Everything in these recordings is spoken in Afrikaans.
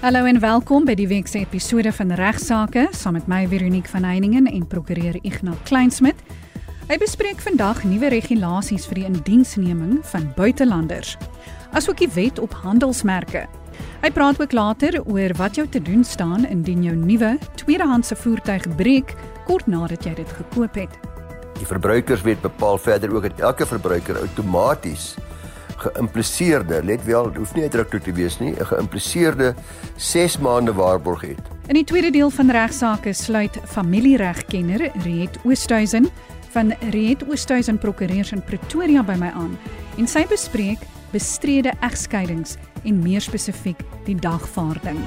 Hallo en welkom by die week se episode van Regsake saam met my Veronique van Heiningen en prokureur Ignas Kleinsmid. Hy bespreek vandag nuwe regulasies vir die indiensneming van buitelanders, asook die wet op handelsmerke. Hy praat ook later oor wat jou te doen staan indien jou nuwe tweedehandse voertuig breek kort nadat jy dit gekoop het. Die verbruikerswet bepaal verder ook dat elke verbruiker outomaties geïmpliseerde, let wel, hoef nie uitdruklik te wees nie, 'n geïmpliseerde 6 maande waarborg het. In die tweede deel van regsaake sluit familieregkenner Riet Oosthuizen van Riet Oosthuizen Prokureurs in Pretoria by my aan en sy bespreek bestrede egskeidings en meer spesifiek die dagvaarding.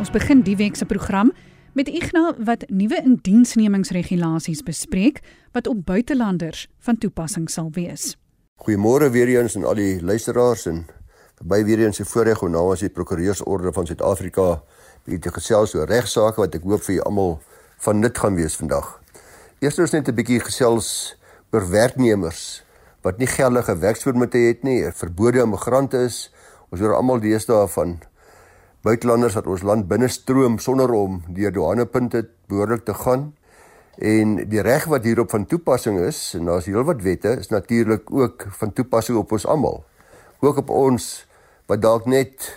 Ons begin die week se program met Ignas wat nuwe indiensnemingsregulasies bespreek wat op buitelanders van toepassing sal wees. Goeiemôre weer eens aan al die luisteraars en verby weer eens se voorreg om namens die Prokureursorde van Suid-Afrika bietjie te gesels oor regsaake wat ek hoop vir julle almal van nut gaan wees vandag. Eerstens net 'n bietjie gesels oor werknemers wat nie geldige werksvermite het nie, verbode immigrante is. Ons hoor almal deesdae van buitelanders wat ons land binnestroom sonder om deur douanepunte behoorlik te gaan. En die reg wat hierop van toepassing is, en daar's heelwat wette, is natuurlik ook van toepassing op ons almal. Ook op ons wat dalk net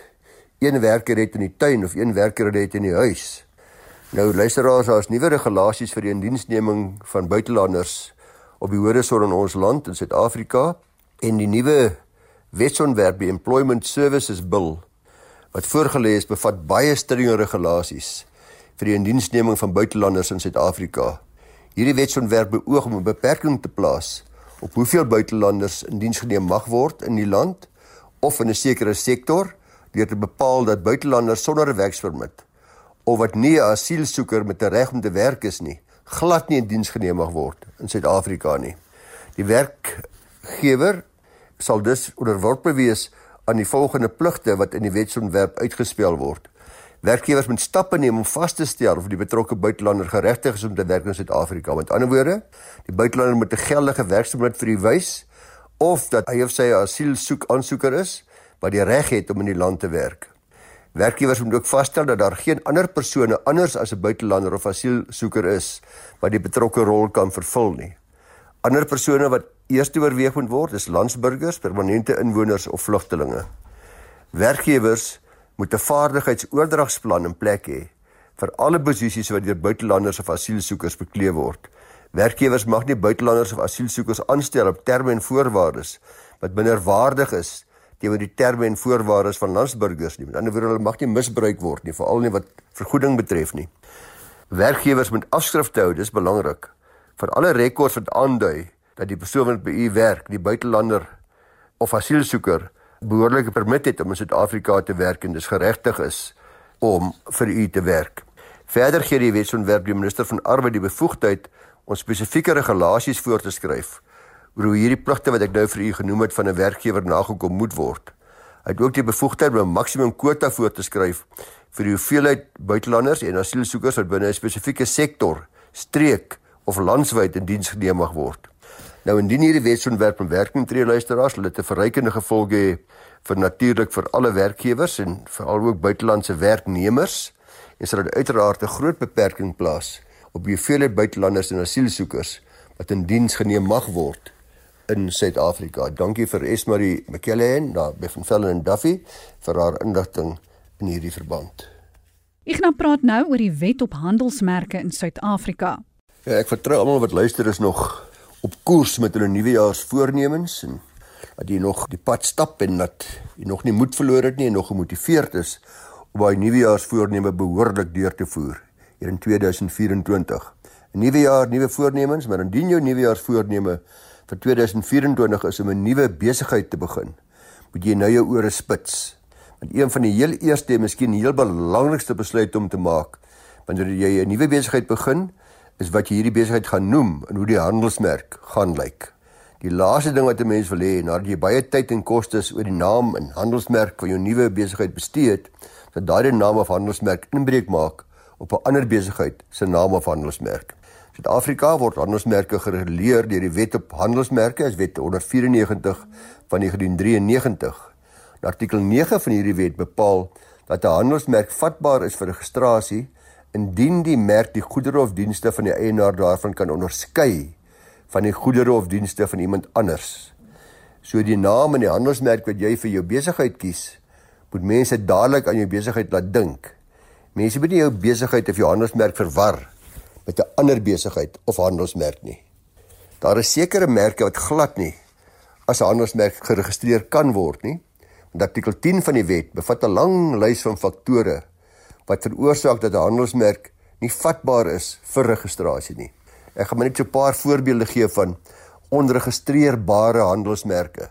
een werker het in die tuin of een werker het in die huis. Nou luisteraars, daar's nuwe regulasies vir die indiensneming van buitelanders op die horison in ons land in Suid-Afrika en die nuwe wetsontwerp, die Employment Services Bill wat voorgelê is bevat baie strenge regulasies vir die indiensneming van buitelanders in Suid-Afrika. Hierdie wetsontwerp beoog om 'n beperking te plaas op hoeveel buitelanders in diens geneem mag word in die land of in 'n sekere sektor deur te bepaal dat buitelanders sonder 'n werkspermit of wat nie 'n asielsoeker met 'n reg om te werk is nie, glad nie in diens geneem mag word in Suid-Afrika nie. Die werkgewer sal dus onderworpe wees aan die volgende pligte wat in die wetsontwerp uitgespel word. Werkgewers moet stappe neem om vas te stel of die betrokke buitelander geregtig is om te werk in Suid-Afrika. Met ander woorde, die buitelander moet 'n geldige werksvermit vir u wys of dat hy of sy 'n asielsoek aansoeker is wat die reg het om in die land te werk. Werkgewers moet ook vasstel dat daar geen ander persone anders as 'n buitelander of asielsoeker is wat die betrokke rol kan vervul nie. Ander persone wat eerste oorweeg moet word is landsburgers, permanente inwoners of vlugtelinge. Werkgewers moet 'n vaardigheidsoordragsplan in plek hê vir alle posisies wat deur buitelanders of asielsoekers beklee word. Werkgewers mag nie buitelanders of asielsoekers aanstel op terme en voorwaardes wat minderwaardig is teenoor die terme en voorwaardes van landsburgers nie. Met ander woorde, hulle mag nie misbruik word nie, veral nie wat vergoeding betref nie. Werkgewers moet afskrifte hou, dis belangrik vir alle rekords wat aandui dat die persoon wat by u werk, die buitelander of asielsoeker, behoorlike permit het om in Suid-Afrika te werk en dis geregtig is om vir u te werk. Verder gee die wetsontwerp die minister van arbeid die bevoegdheid om spesifieke regulasies voor te skryf oor hoe hierdie pligte wat ek nou vir u genoem het van 'n werkgewer nagekom moet word. Hy het ook die bevoegdheid om 'n maksimum kwota voor te skryf vir die hoeveelheid buitelanders en asielsoekers wat binne 'n spesifieke sektor, streek of landwyd in diens geneem mag word. Nou indien hierdie wetsontwerp in werking tree luisteraars, hulle het 'n verrykende gevolge vir natuurlik vir alle werkgewers en veral ook buitelandse werknemers en sal dit uiteraard 'n groot beperking plaas op die hoeveelheid buitelanders en asielsoekers wat in diens geneem mag word in Suid-Afrika. Dankie vir Esmarie McKellen daar by van Velden en Duffy vir haar inligting in hierdie verband. Ek gaan praat nou oor die wet op handelsmerke in Suid-Afrika. Ja, ek vertrou almal wat luister is nog op koers met hulle nuwejaarsvoornemens en dat jy nog die pad stap en dat jy nog nie moed verloor het nie en nog gemotiveerd is om daai nuwejaarsvoorneme behoorlik deur te voer hier in 2024. 'n Nuwe jaar, nuwe voornemens, maar indien jou nuwejaarsvoorneme vir 2024 is om 'n nuwe besigheid te begin, moet jy nou jou ore spits. Want een van die heel eerste en miskien heel belangrikste besluite om te maak wanneer jy 'n nuwe besigheid begin, is wat jy hierdie besigheid gaan noem en hoe die handelsmerk gaan lyk. Die laaste ding wat 'n mens wil hê nadat jy baie tyd en kostes oor die naam en handelsmerk van jou nuwe besigheid bestee het, dat daardie naam of handelsmerk inbreuk maak op 'n ander besigheid se naam of handelsmerk. Suid-Afrika word handelsmerke gereguleer deur die Wet op Handelsmerke, is Wet 194 van 1993. In artikel 9 van hierdie wet bepaal dat 'n handelsmerk vatbaar is vir registrasie indien die merk die goedere of dienste van die eienaar daarvan kan onderskei van die goedere of dienste van iemand anders. So die naam en die handelsmerk wat jy vir jou besigheid kies, moet mense dadelik aan jou besigheid laat dink. Mense moet nie jou besigheid of jou handelsmerk verwar met 'n ander besigheid of handelsmerk nie. Daar is sekere merke wat glad nie as 'n handelsmerk geregistreer kan word nie. Want artikel 10 van die wet bevat 'n lang lys van faktore wat veroorsaak dat 'n handelsmerk nie vatbaar is vir registrasie nie. Ek gaan net so 'n paar voorbeelde gee van onregistreerbare handelsmerke.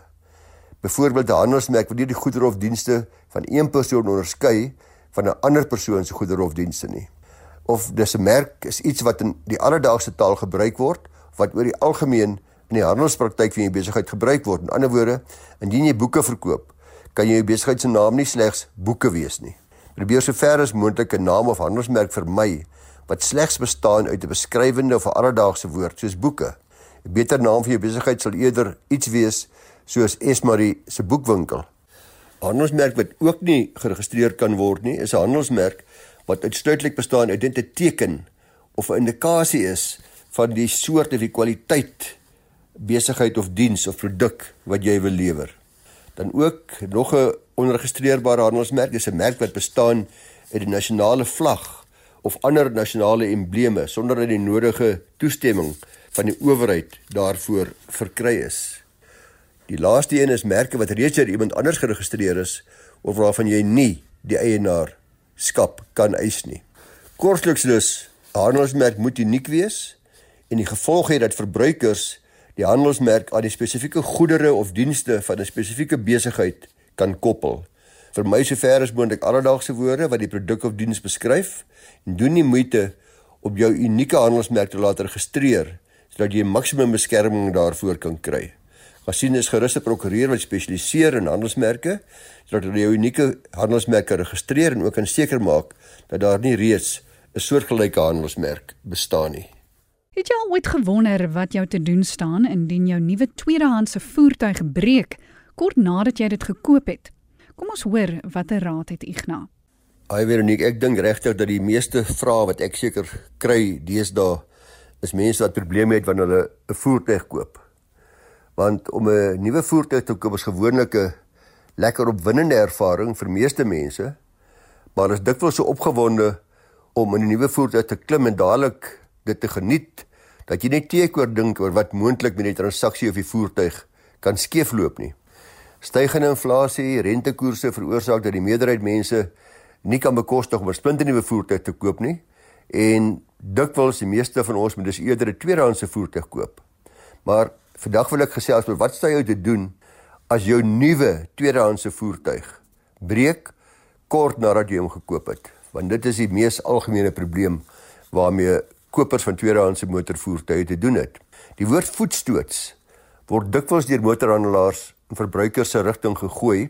Byvoorbeeld 'n handelsmerk wat nie die goedere of dienste van een persoon onderskei van 'n ander persoon se goedere of dienste nie. Of dis 'n merk is iets wat in die alledaagse taal gebruik word wat oor die algemeen in die handelspraktyk van jou besigheid gebruik word. In ander woorde, indien jy boeke verkoop, kan jou besigheid se naam nie slegs boeke wees nie. Probeer sover as moontlik 'n naam of handelsmerk vermy wat slegs bestaan uit 'n beskrywende of 'n alledaagse woord soos boeke. 'n Beter naam vir jou besigheid sal eerder iets wees soos Esmarie se boekwinkel handelsmerk wat ook nie geregistreer kan word nie, is 'n handelsmerk wat uitsluitlik bestaan uit 'n teken of 'n indikasie is van die soort of die kwaliteit besigheid of diens of produk wat jy wil lewer. Dan ook nog 'n onregistreerbare handelsmerk is 'n merk wat bestaan uit die nasionale vlag of ander nasionale embleme sonder dat die nodige toestemming van die owerheid daarvoor verkry is. Die laaste een is merke wat reeds deur iemand anders geregistreer is of waarvan jy nie die eienaar skap kan eis nie. Kortliks dus, handelsmerk moet uniek wees en die gevolg het dat verbruikers die handelsmerk aan die spesifieke goedere of dienste van 'n spesifieke besigheid kan koppel. Vir my sover is moontlik alledaagse woorde wat die produk of diens beskryf en doen nie moeite om jou unieke handelsmerk te laat registreer sodat jy maksimum beskerming daarvoor kan kry. Masien is geruste prokureur wat spesialiseer in handelsmerke sodat hulle jou unieke handelsmerke registreer en ook kan seker maak dat daar nie reeds 'n soortgelyke handelsmerk bestaan nie. Het jy al ooit gewonder wat jou te doen staan indien jou nuwe tweedehandse voertuig breek kort nadat jy dit gekoop het? Kom ons hoor watter raad het Ignas. Ai Veronique, ek dink regtig dat die meeste vrae wat ek seker kry deesdae is mense wat probleme het wanneer hulle 'n voertuig koop want om 'n nuwe voertuig te koop is gewoonlik 'n lekker opwindende ervaring vir meeste mense maar is dikwels so opgewonde om in 'n nuwe voertuig te klim en dadelik dit te geniet dat jy net teekoor dink oor wat moontlik met die transaksie of die voertuig kan skeefloop nie. Stygende inflasie, rentekoerse veroorsaak dat die meerderheid mense nie kan bekostig om 'n splinternuwe voertuig te koop nie en dikwels die meeste van ons moet dus eerder 'n tweedehandse voertuig koop. Maar Vandag wil ek gesels oor wat staan jou te doen as jou nuwe tweedehandse voertuig breek kort nadat jy hom gekoop het. Want dit is die mees algemene probleem waarmee kopers van tweedehandse motorvoertuie te doen het. Die woord voetstoots word dikwels deur motorhandelaars en verbruikers se rigting gegooi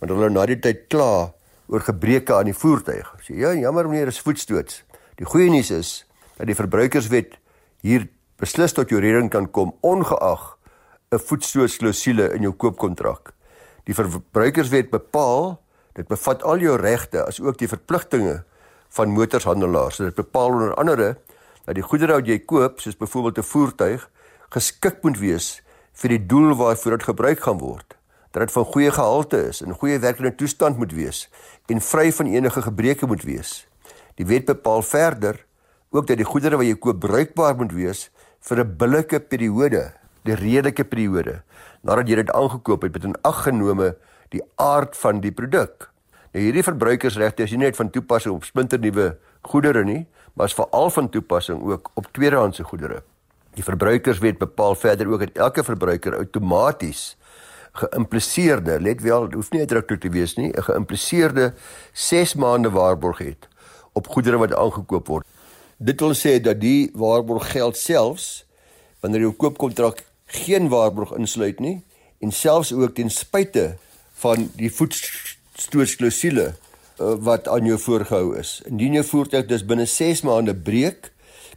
want hulle na die tyd kla oor gebreke aan die voertuig. Sê ja, jammer meneer, is voetstoots. Die goeie nuus is dat die verbruikerswet hier beslis tot jou reding kan kom ongeag 'n voetstootsklausule in jou koopkontrak. Die verbruikerswet bepaal dit bevat al jou regte as ook die verpligtinge van motorshandelaars. Dit bepaal onder andere dat die goedere wat jy koop, soos byvoorbeeld 'n voertuig, geskik moet wees vir die doel waarvoor dit gebruik gaan word. Dat dit van goeie gehalte is en goeie werkende toestand moet wees en vry van enige gebreke moet wees. Die wet bepaal verder ook dat die goedere wat jy koop bruikbaar moet wees vir 'n billike periode, die redelike periode nadat jy dit aangekoop het met 'n aggenome die aard van die produk. Nou hierdie verbruikersregte is nie net van toepassing op splinternuwe goedere nie, maar is veral van toepassing ook op tweedehandse goedere. Die verbruikerswet bepaal verder ook dat elke verbruiker outomaties geïmpliseerde, let wel, dit hoef nie uitdruklik te wees nie, 'n geïmpliseerde 6 maande waarborg het op goedere wat aangekoop word. Dit wil sê dat die waarborg geld selfs wanneer jou koopkontrak geen waarborg insluit nie en selfs ook ten spyte van die voetstootsklausule wat aan jou voorgehou is. Indien jou voertuig dus binne 6 maande breek,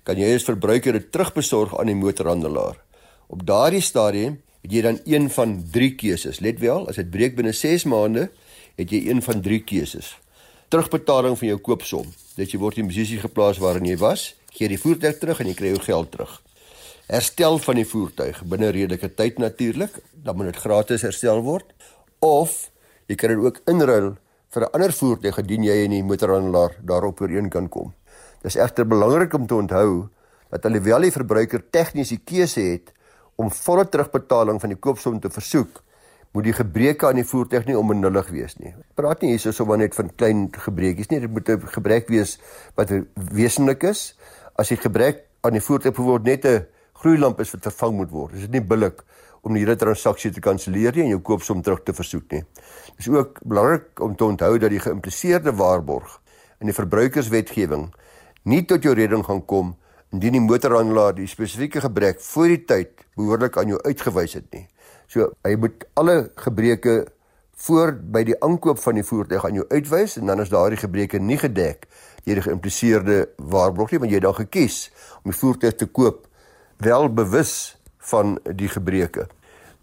kan jy as verbruiker dit terugbesorg aan die motorhandelaar. Op daardie stadium het jy dan een van 3 keuses. Let wel, as dit breek binne 6 maande, het jy een van 3 keuses. Terugbetaling van jou koopsom. Dit jy word in die posisie geplaas waarin jy was, gee die voertuig terug en jy kry jou geld terug. Herstel van die voertuig binne redelike tyd natuurlik, dan moet dit gratis herstel word of jy kan dit ook inruil vir 'n ander voertuig gedien jy en die motorhandelaar daarop ooreen kan kom. Dit is egter belangrik om te onthou dat alhoewel die verbruiker tegnies die keuse het om volle terugbetaling van die koopsom te versoek, moet die gebreke aan die voertuig nie onbenullig wees nie. Ek praat nie hierso sommer net van klein gebreekies nie, dit moet 'n gebrek wees wat wesenlik is. As die gebrek aan die voertuig byvoorbeeld net 'n gloeilamp is wat vervang moet word, is dit nie billik om die hele transaksie te kanselleer nie en jou koopsom terug te versoek nie. Dit is ook belangrik om te onthou dat die geïmpliseerde waarborg in die verbruikerswetgewing nie tot jou redding gaan kom indien die motorhandelaar die spesifieke gebrek voor die tyd behoorlik aan jou uitgewys het nie. So hy moet alle gebreke voor by die aankoop van die voertuig aan jou uitwys en dan is daardie gebreke nie gedek deur die geïmpliseerde waarborg nie, want jy het dan gekies om die voertuig te koop wel bewus van die gebreke.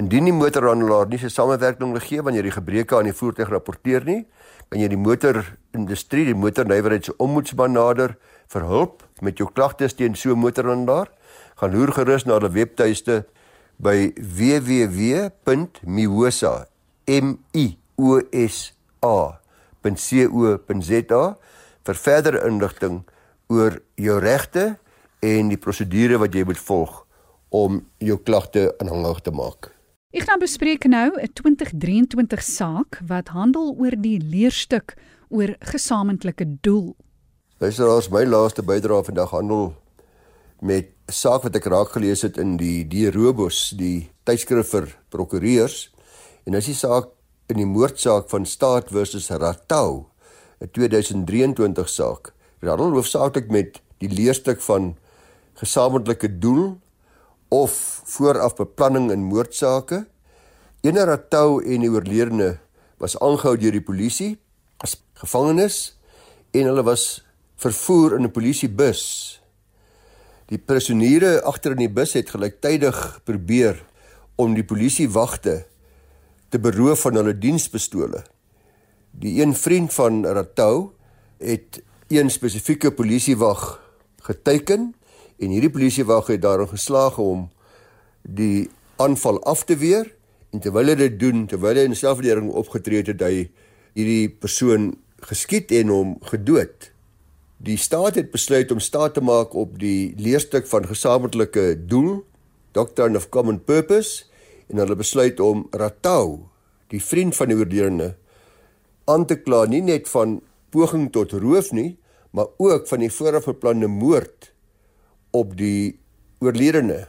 Indien die motorhandelaar nie sy samewerking wil gee wanneer die gebreke aan die voertuig rapporteer nie, kan jy die motorindustrie, die motornywerheidsombudsman nader vir hulp met jou klagtes teen so 'n motorhandelaar, gaan loer gerus na hulle webtuiste by www.miwosa.co.za vir verdere inligting oor jou regte en die prosedure wat jy moet volg om jou klagte aanhangig te maak. Ek gaan bespreek nou 'n 2023 saak wat handel oor die leerstuk oor gesamentlike doel. Luisteraars, my laaste bydrae vandag handel met 'n saak wat ek raak gelees het in die Die Robos, die tydskrif vir prokureurs. En dis die saak in die moordsaak van Staat versus Ratau, 'n 2023 saak. Dit handel hoofsaaklik met die leerstuk van gesamentlike doel of vooraf beplanning in moordsake. Ene Ratau en die oorledene was aangehou deur die polisie as gevangenes en hulle was vervoer in 'n polisiebus. Die prisoneure agter in die bus het gelyktydig probeer om die polisiewagte te beroof van hulle dienspistole. Die een vriend van Ratau het een spesifieke polisiewag geteken en hierdie polisiewag het daarin geslaag om die aanval af te weer en terwyl hy dit doen terwyl hy in selfverdediging opgetree het het hy hierdie persoon geskiet en hom gedood. Die staat het besluit om staat te maak op die leerstuk van gesamentlike doel, Doctrine of Common Purpose, en hulle besluit om Ratau, die vriend van die oorledene, aan te kla nie net van poging tot roof nie, maar ook van die voorafbeplande moord op die oorledene.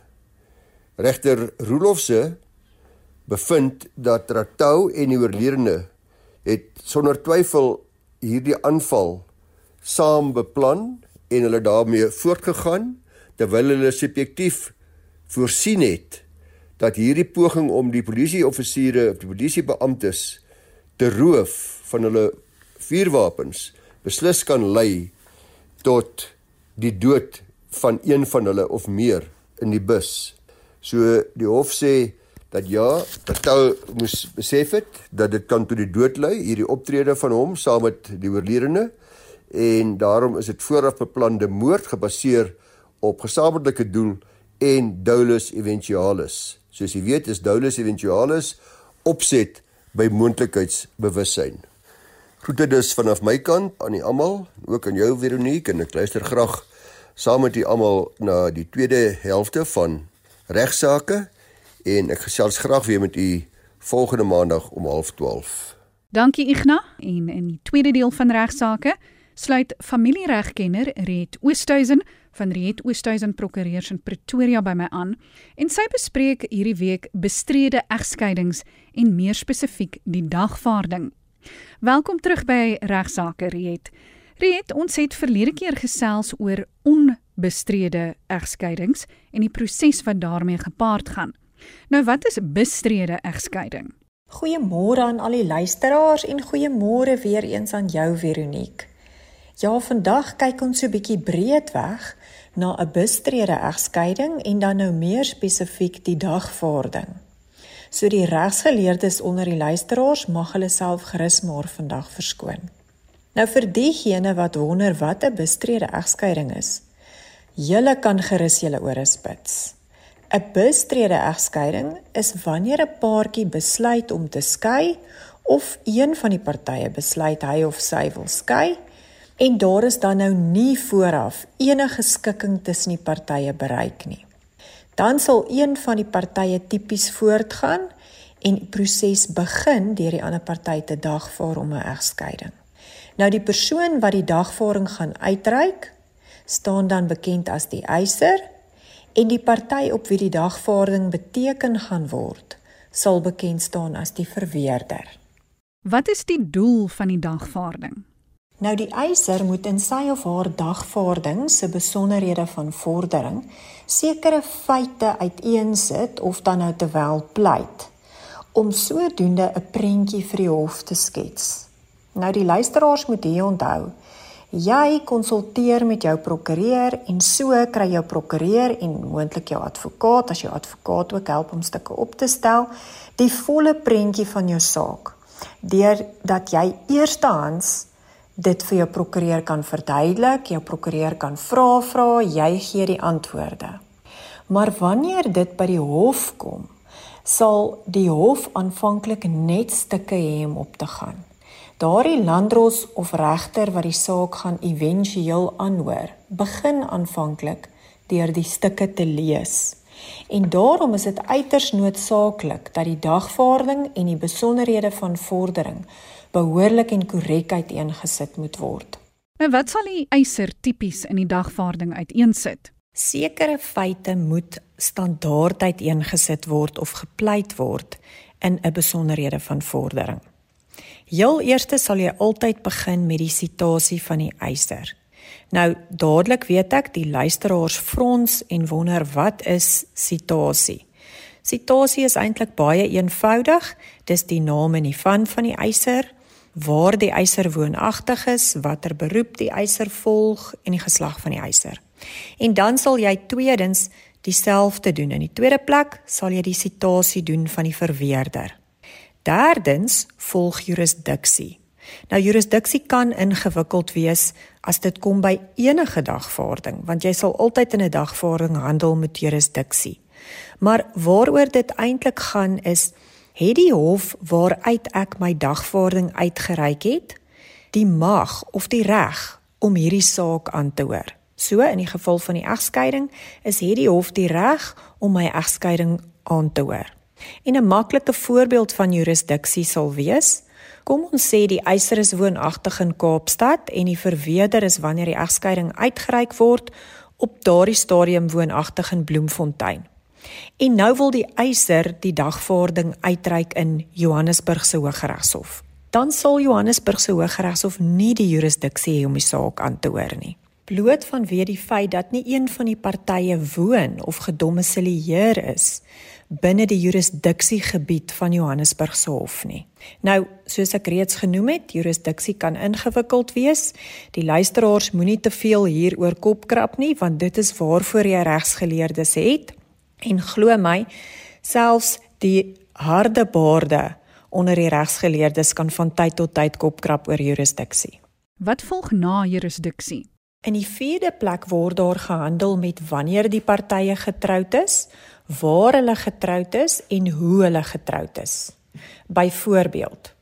Regter Roelofse bevind dat Ratau en die oorledene het sonder twyfel hierdie aanval saam beplan en hulle daarmee voortgegaan terwyl hulle subjektief voorsien het dat hierdie poging om die polisieoffisiere of die polisiebeamptes te roof van hulle vuurwapens beslis kan lei tot die dood van een van hulle of meer in die bus. So die hof sê dat ja, Patel moes besef het dat dit kan tot die dood lei hierdie optrede van hom saam met die oorledene en daarom is dit vooraf beplande moord gebaseer op gesamentlike doel en dolus eventualis. Soos jy weet is dolus eventualis opset by moontlikheidsbewussyn. Groete dus vanaf my kant aan die almal, ook aan jou Veronique en ek luister graag saam met u almal na die tweede helfte van regsaake en ek gesels graag weer met u volgende maandag om 12:30. Dankie Igna en in die tweede deel van regsaake sluit familieregkenner Riet Oosthuizen van Riet Oosthuizen Prokureurs in Pretoria by my aan en sy bespreek hierdie week bestrede egskeidings en meer spesifiek die dagvaarding. Welkom terug by Regsake Riet. Riet, ons het verlede keer gesels oor onbestrede egskeidings en die proses wat daarmee gepaard gaan. Nou wat is bestrede egskeiding? Goeiemôre aan al die luisteraars en goeiemôre weer eens aan jou Veronique. Ja, vandag kyk ons so 'n bietjie breedweg na 'n bestrede egskeiding en dan nou meer spesifiek die dagvordering. So die regsgeleerdes onder die luisteraars mag hulle self gerus maar vandag verskoon. Nou vir diegene wat wonder wat 'n bestrede egskeiding is, julle kan gerus julle ore spits. 'n Bestrede egskeiding is wanneer 'n paartjie besluit om te skei of een van die partye besluit hy of sy wil skei en daar is dan nou nie vooraf enige skikking tussen die partye bereik nie. Dan sal een van die partye tipies voortgaan en die proses begin deur die ander party te dagvaar om 'n egskeiding. Nou die persoon wat die dagvaarding gaan uitreik, staan dan bekend as die eiser en die party op wie die dagvaarding beteken gaan word, sal bekend staan as die verweerder. Wat is die doel van die dagvaarding? Nou die eiser moet in sy of haar dagvaarding se besonderhede van vordering sekere feite uiteensit of dan nou terwyl pleit om sodoende 'n prentjie vir die hof te skets. Nou die luisteraars moet hier onthou, jy konsulteer met jou prokureur en so kry jou prokureur en moontlik jou advokaat as jou advokaat ook help om stukke op te stel, die volle prentjie van jou saak. Deur dat jy eerstehands dit vir jou prokureur kan verduidelik, jou prokureur kan vra vra, jy gee die antwoorde. Maar wanneer dit by die hof kom, sal die hof aanvanklik net stukke hê om op te gaan. Daardie landdros of regter wat die saak gaan éventueel aanhoor, begin aanvanklik deur die stukke te lees. En daarom is dit uiters noodsaaklik dat die dagvaarding en die besonderhede van vordering behoorlik en korrek uiteengesit moet word. Nou wat sal die eiser tipies in die dagvaarding uiteensit? Sekere feite moet standaard uiteengesit word of gepleit word in 'n besonderhede van vordering. Heel eerste sal jy altyd begin met die sitasie van die eiser. Nou dadelik weet ek die luisteraars frons en wonder wat is sitasie. Sitasie is eintlik baie eenvoudig. Dis die naam en die van van die eiser, waar die eiser woonagtig is, watter beroep die eiser volg en die geslag van die eiser. En dan sal jy tweedens dieselfde doen. In die tweede plek sal jy die sitasie doen van die verweerder. Derdens volg jurisdiksie. Nou jurisdiksie kan ingewikkeld wees as dit kom by enige dagvaarding, want jy sal altyd in 'n dagvaarding handel met jurisdiksie. Maar waaroor dit eintlik gaan is het die hof waaruit ek my dagvaarding uitgereik het, die mag of die reg om hierdie saak aan te hoor. So in die geval van die egskeiding is het die hof die reg om my egskeiding aan te hoor. En 'n maklike voorbeeld van jurisdiksie sal wees: Kom ons sê die eiser is woonagtig in Kaapstad en die verweerder is wanneer die egskeiding uitgereik word op daardie stadium woonagtig in Bloemfontein. En nou wil die eiser die dagvaarding uitreik in Johannesburg se Hooggeregshof. Dan sal Johannesburg se Hooggeregshof nie die jurisdiksie hê om die saak aan te hoor nie. Bloot vanweë die feit dat nie een van die partye woon of gedomisileer is binne die jurisdiksiegebied van Johannesburg se hof nie. Nou, soos ek reeds genoem het, jurisdiksie kan ingewikkeld wees. Die luisteraars moenie te veel hieroor kopkrap nie, want dit is waarvoor jy regsgeleerdes het. En glo my, selfs die harde baarde onder die regsgeleerdes kan van tyd tot tyd kopkrap oor jurisdiksie. Wat volg na jurisdiksie? In die vierde plek word daar gehandel met wanneer die partye getroud is, waar hulle getroud is en hoe hulle getroud is. Byvoorbeeld,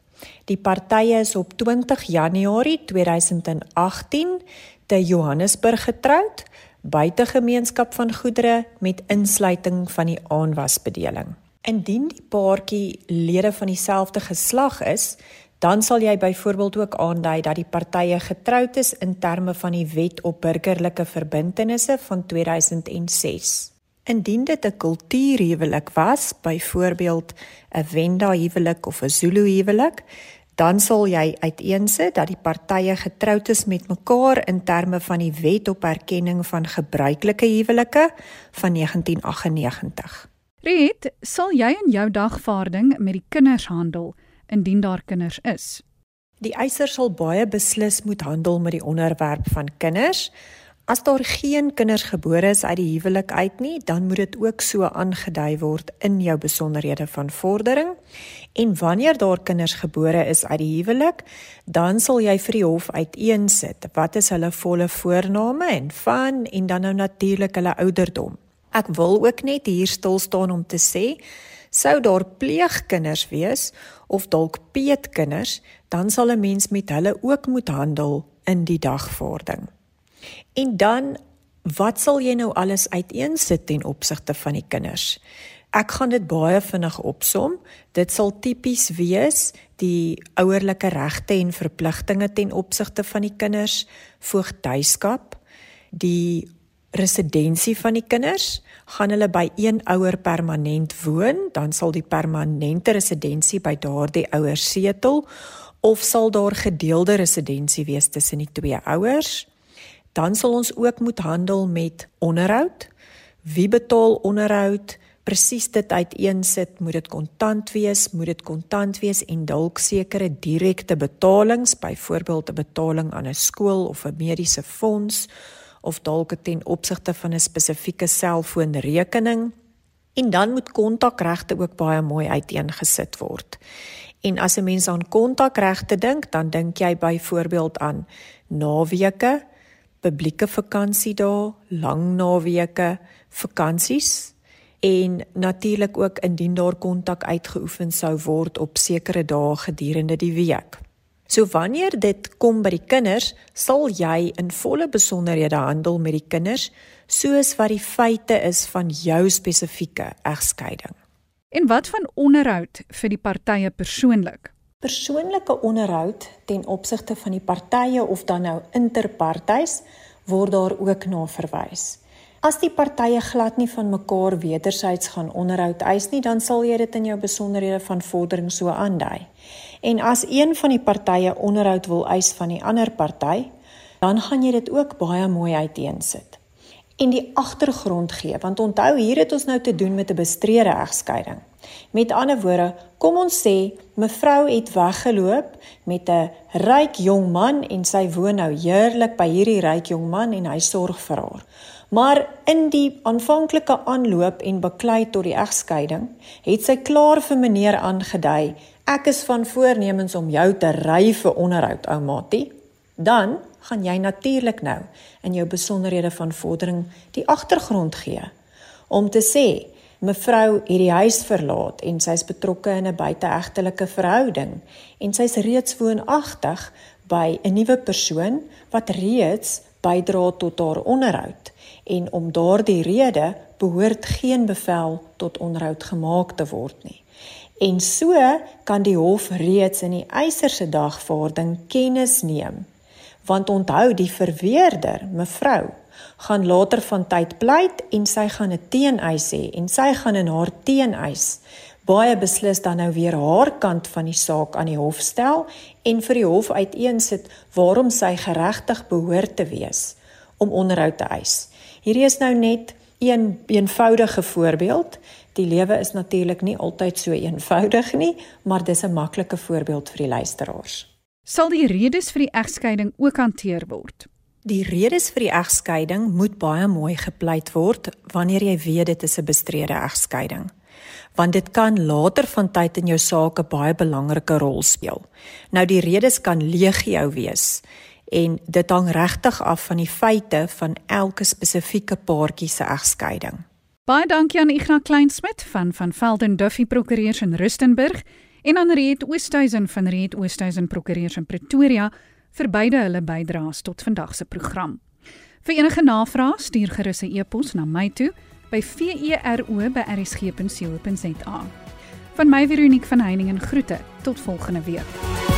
die partye is op 20 Januarie 2018 te Johannesburg getroud buitegemeenskap van goedere met insluiting van die aanwasbedeling. Indien die paartjie lede van dieselfde geslag is, dan sal jy byvoorbeeld ook aandui dat die partye getroud is in terme van die Wet op Burgerlike Verbintenisse van 2006. Indien dit 'n kultuurhuwelik was, byvoorbeeld 'n Venda huwelik of 'n Zulu huwelik, dan sal jy uiteensit dat die partye getroud is met mekaar in terme van die Wet op Erkenning van Gebruikelike Huwelike van 1998. Riet, sal jy in jou dagvaarding met die kinders handel indien daar kinders is? Die eiser sal baie beslis moet handel met die onderwerp van kinders As daar geen kinders gebore is uit die huwelik uit nie, dan moet dit ook so aangedui word in jou besonderhede van vordering. En wanneer daar kinders gebore is uit die huwelik, dan sal jy vir die hof uiteensit wat is hulle volle voorname en van en dan nou natuurlik hulle ouderdom. Ek wil ook net hier stil staan om te sê Sou daar pleegkinders wees of dalk peetkinders, dan sal 'n mens met hulle ook moet handel in die dagvordering. En dan wat sal jy nou alles uiteensit ten opsigte van die kinders? Ek gaan dit baie vinnig opsom. Dit sal tipies wees die ouerlike regte en verpligtinge ten opsigte van die kinders, voogdyskap, die residensie van die kinders, gaan hulle by een ouer permanent woon, dan sal die permanente residensie by daardie ouer setel of sal daar gedeelde residensie wees tussen die twee ouers? Dan sal ons ook moet handel met onderhoud. Wie betaal onderhoud? Presies dit uiteensit, moet dit kontant wees, moet dit kontant wees en dalk sekere direkte betalings, byvoorbeeld 'n betaling aan 'n skool of 'n mediese fonds of dalk ten opsigte van 'n spesifieke selfoonrekening. En dan moet kontakregte ook baie mooi uiteengesit word. En as 'n mens aan kontakregte dink, dan dink jy byvoorbeeld aan naweke, publieke vakansiedae, lang naweke, vakansies en natuurlik ook indien daar kontak uitgeoefen sou word op sekere dae gedurende die week. So wanneer dit kom by die kinders, sal jy in volle besonderhede handel met die kinders soos wat die feite is van jou spesifieke egskeiding. En wat van onderhoud vir die partye persoonlik? Persoonlike onderhoud ten opsigte van die partye of dan nou interpartys word daar ook na verwys. As die partye glad nie van mekaar wedersyds gaan onderhoud eis nie, dan sal jy dit in jou besonderhede van vordering so aandui. En as een van die partye onderhoud wil eis van die ander party, dan gaan jy dit ook baie mooi uiteensit. En die agtergrond gee, want onthou hier het ons nou te doen met 'n bestrede egskeiding. Met ander woorde, kom ons sê mevrou het weggeloop met 'n ryk jong man en sy woon nou heerlik by hierdie ryk jong man en hy sorg vir haar. Maar in die aanvanklike aanloop en beklei tot die egskeiding, het sy klaar vir meneer aangedui: "Ek is van voornemens om jou te ry vir onderhoud, ou matie." Dan gaan jy natuurlik nou in jou besonderhede van vordering die agtergrond gee om te sê mevrou het die huis verlaat en sy's betrokke in 'n buiteegtelike verhouding en sy's reeds woonagtig by 'n nuwe persoon wat reeds bydra tot haar onderhoud en om daardie rede behoort geen bevel tot onderhoud gemaak te word nie. En so kan die hof reeds in die eiser se dagvaarding kennis neem. Want onthou die verweerder, mevrou, gaan later van tyd pleit en sy gaan 'n teeneis hê en sy gaan in haar teeneis baie beslis dan nou weer haar kant van die saak aan die hof stel en vir die hof uiteensit waarom sy geregtig behoort te wees om onderhoud te eis. Hierdie is nou net een eenvoudige voorbeeld. Die lewe is natuurlik nie altyd so eenvoudig nie, maar dis 'n maklike voorbeeld vir die luisteraars. Sal die redes vir die egskeiding ook hanteer word? Die redes vir die egskeiding moet baie mooi gepleit word wanneer jy weet dit is 'n bestrede egskeiding want dit kan later van tyd in jou saak 'n baie belangrike rol speel. Nou die redes kan legio wees en dit hang regtig af van die feite van elke spesifieke paartjie se egskeiding. Baie dankie aan Ignas Kleinsmid van van Velden Duffy Prokureurs in Rustenburg en aan Reet Oosthuizen van Reet Oosthuizen Prokureurs in Pretoria vir beide hulle bydraes tot vandag se program. Vir enige navrae stuur gerus 'n e-pos na my toe by vero@rsg.co.za. Van my Veronique van Heiningen groete tot volgende week.